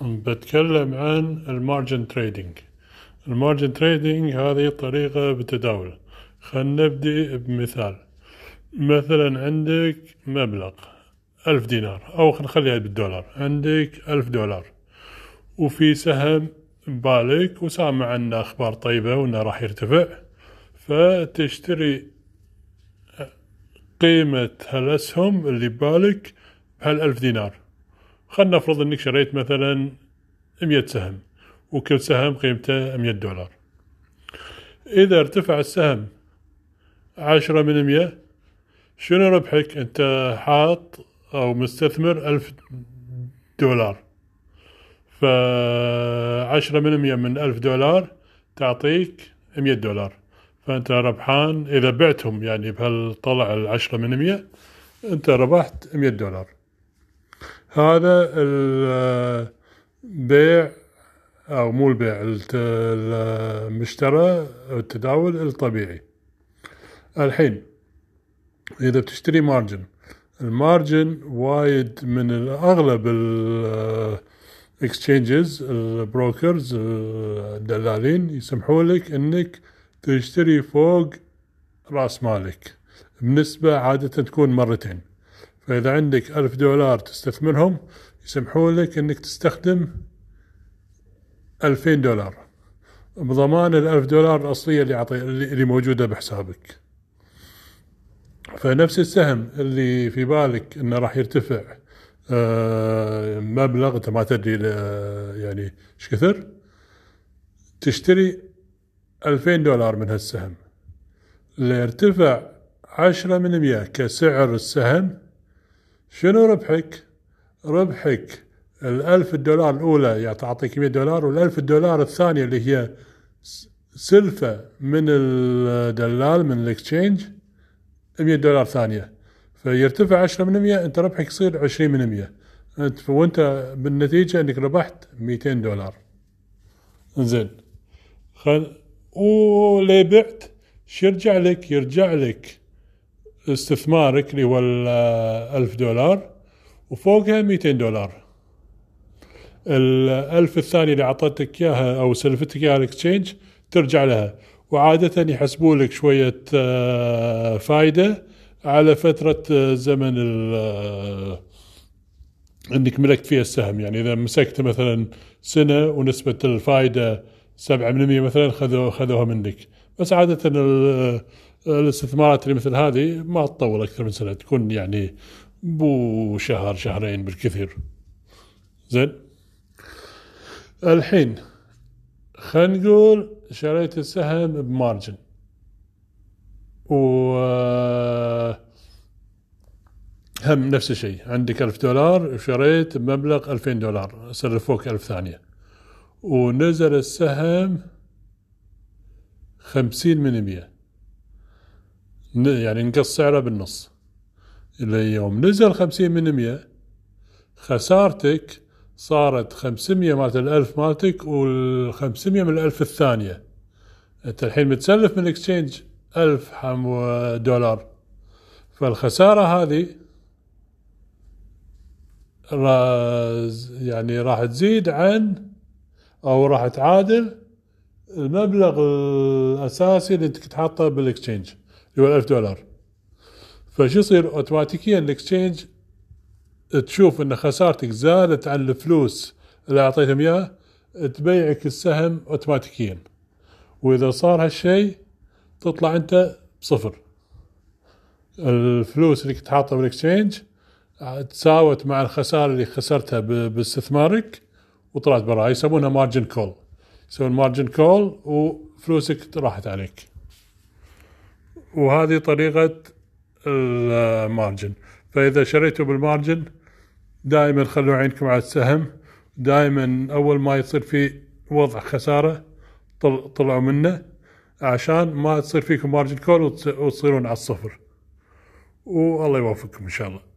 بتكلم عن ال margin trading. ال margin trading هذه طريقة بالتداول خلينا نبدي بمثال. مثلا عندك مبلغ ألف دينار أو نخليها بالدولار. عندك ألف دولار. وفي سهم ببالك وسامع عنه أخبار طيبة وإنه راح يرتفع. فتشتري قيمة هالأسهم اللي ببالك بهالألف دينار. خلنا نفرض إنك شريت مثلا مية سهم وكل سهم قيمته مية دولار. إذا ارتفع السهم عشرة من مية شنو ربحك؟ أنت حاط أو مستثمر ألف دولار. فعشرة من مية من ألف دولار تعطيك مية دولار. فأنت ربحان إذا بعتهم يعني بهالطلع العشرة من مية أنت ربحت مية دولار. هذا البيع أو مو البيع المشترى التداول الطبيعي. الحين إذا بتشتري margin ال margin وايد من أغلب ال exchanges ال brokers الدلالين يسمحوا لك إنك تشتري فوق رأس مالك بنسبة عادة تكون مرتين. فإذا عندك ألف دولار تستثمرهم يسمحوا لك أنك تستخدم ألفين دولار. بضمان الألف دولار الأصلية اللي عطي اللي موجودة بحسابك. فنفس السهم اللي في بالك إنه راح يرتفع آه، مبلغ أنت ما تدري يعني إيش كثر تشتري ألفين دولار من هالسهم. اللي من مية كسعر السهم شنو ربحك؟ ربحك الألف الدولار الأولى يعني تعطيك 100 دولار والألف الدولار الثانية اللي هي سلفة من الدلال من الإكسشينج 100 دولار ثانية. فيرتفع 10 من 100 أنت ربحك يصير 20 من 100 أنت وأنت بالنتيجة أنك ربحت 200 دولار. زين خل ولي بعت؟ شو يرجع لك؟ يرجع لك. استثمارك اللي هو الألف دولار وفوقها 200 دولار. الألف الثانية اللي أعطتك إياها أو سلفتك إياها الإكسشينج ترجع لها وعادة يحسبوا لك شوية آه، فايدة على فترة آه، زمن آه، إنك ملكت فيها السهم. يعني إذا مسكت مثلا سنة ونسبة الفائده 7% مثلا خذوها منك. بس عادة الاستثمارات اللي مثل هذه ما تطول أكثر من سنة تكون يعني بو شهر شهرين بالكثير. زين؟ الحين خلينا نقول شريت السهم بمارجن. و هم نفس الشيء. عندك ألف دولار وشريت بمبلغ ألفين دولار صرفوك ألف ثانية. ونزل السهم خمسين من مية. يعني نقص سعره بالنص. اللي يوم نزل خمسين من مية خسارتك صارت خمسمية مالت الألف مالتك والخمسمية من الألف الثانية. أنت الحين متسلف من الاكسشينج ألف دولار. فالخسارة هذه يعني راح تزيد عن أو راح تعادل المبلغ الأساسي اللي كنت حاطه بال exchange هو 1000 دولار. فشو يصير اوتوماتيكيا ال exchange تشوف إن خسارتك زادت عن الفلوس اللي أعطيتهم إياها تبيعك السهم اوتوماتيكيا. وإذا صار هالشيء تطلع أنت بصفر. الفلوس اللي كنت حاطها بال exchange تساوت مع الخسارة اللي خسرتها باستثمارك وطلعت برا يسمونها margin call يسوون margin call وفلوسك راحت عليك. وهذه طريقة ال margin. فإذا شريتوا بال margin دائما خلوا عينكم على السهم. دائما أول ما يصير في وضع خسارة طلعوا منه عشان ما تصير فيكم مارجن كول وتصيرون على الصفر. والله يوفقكم إن شاء الله.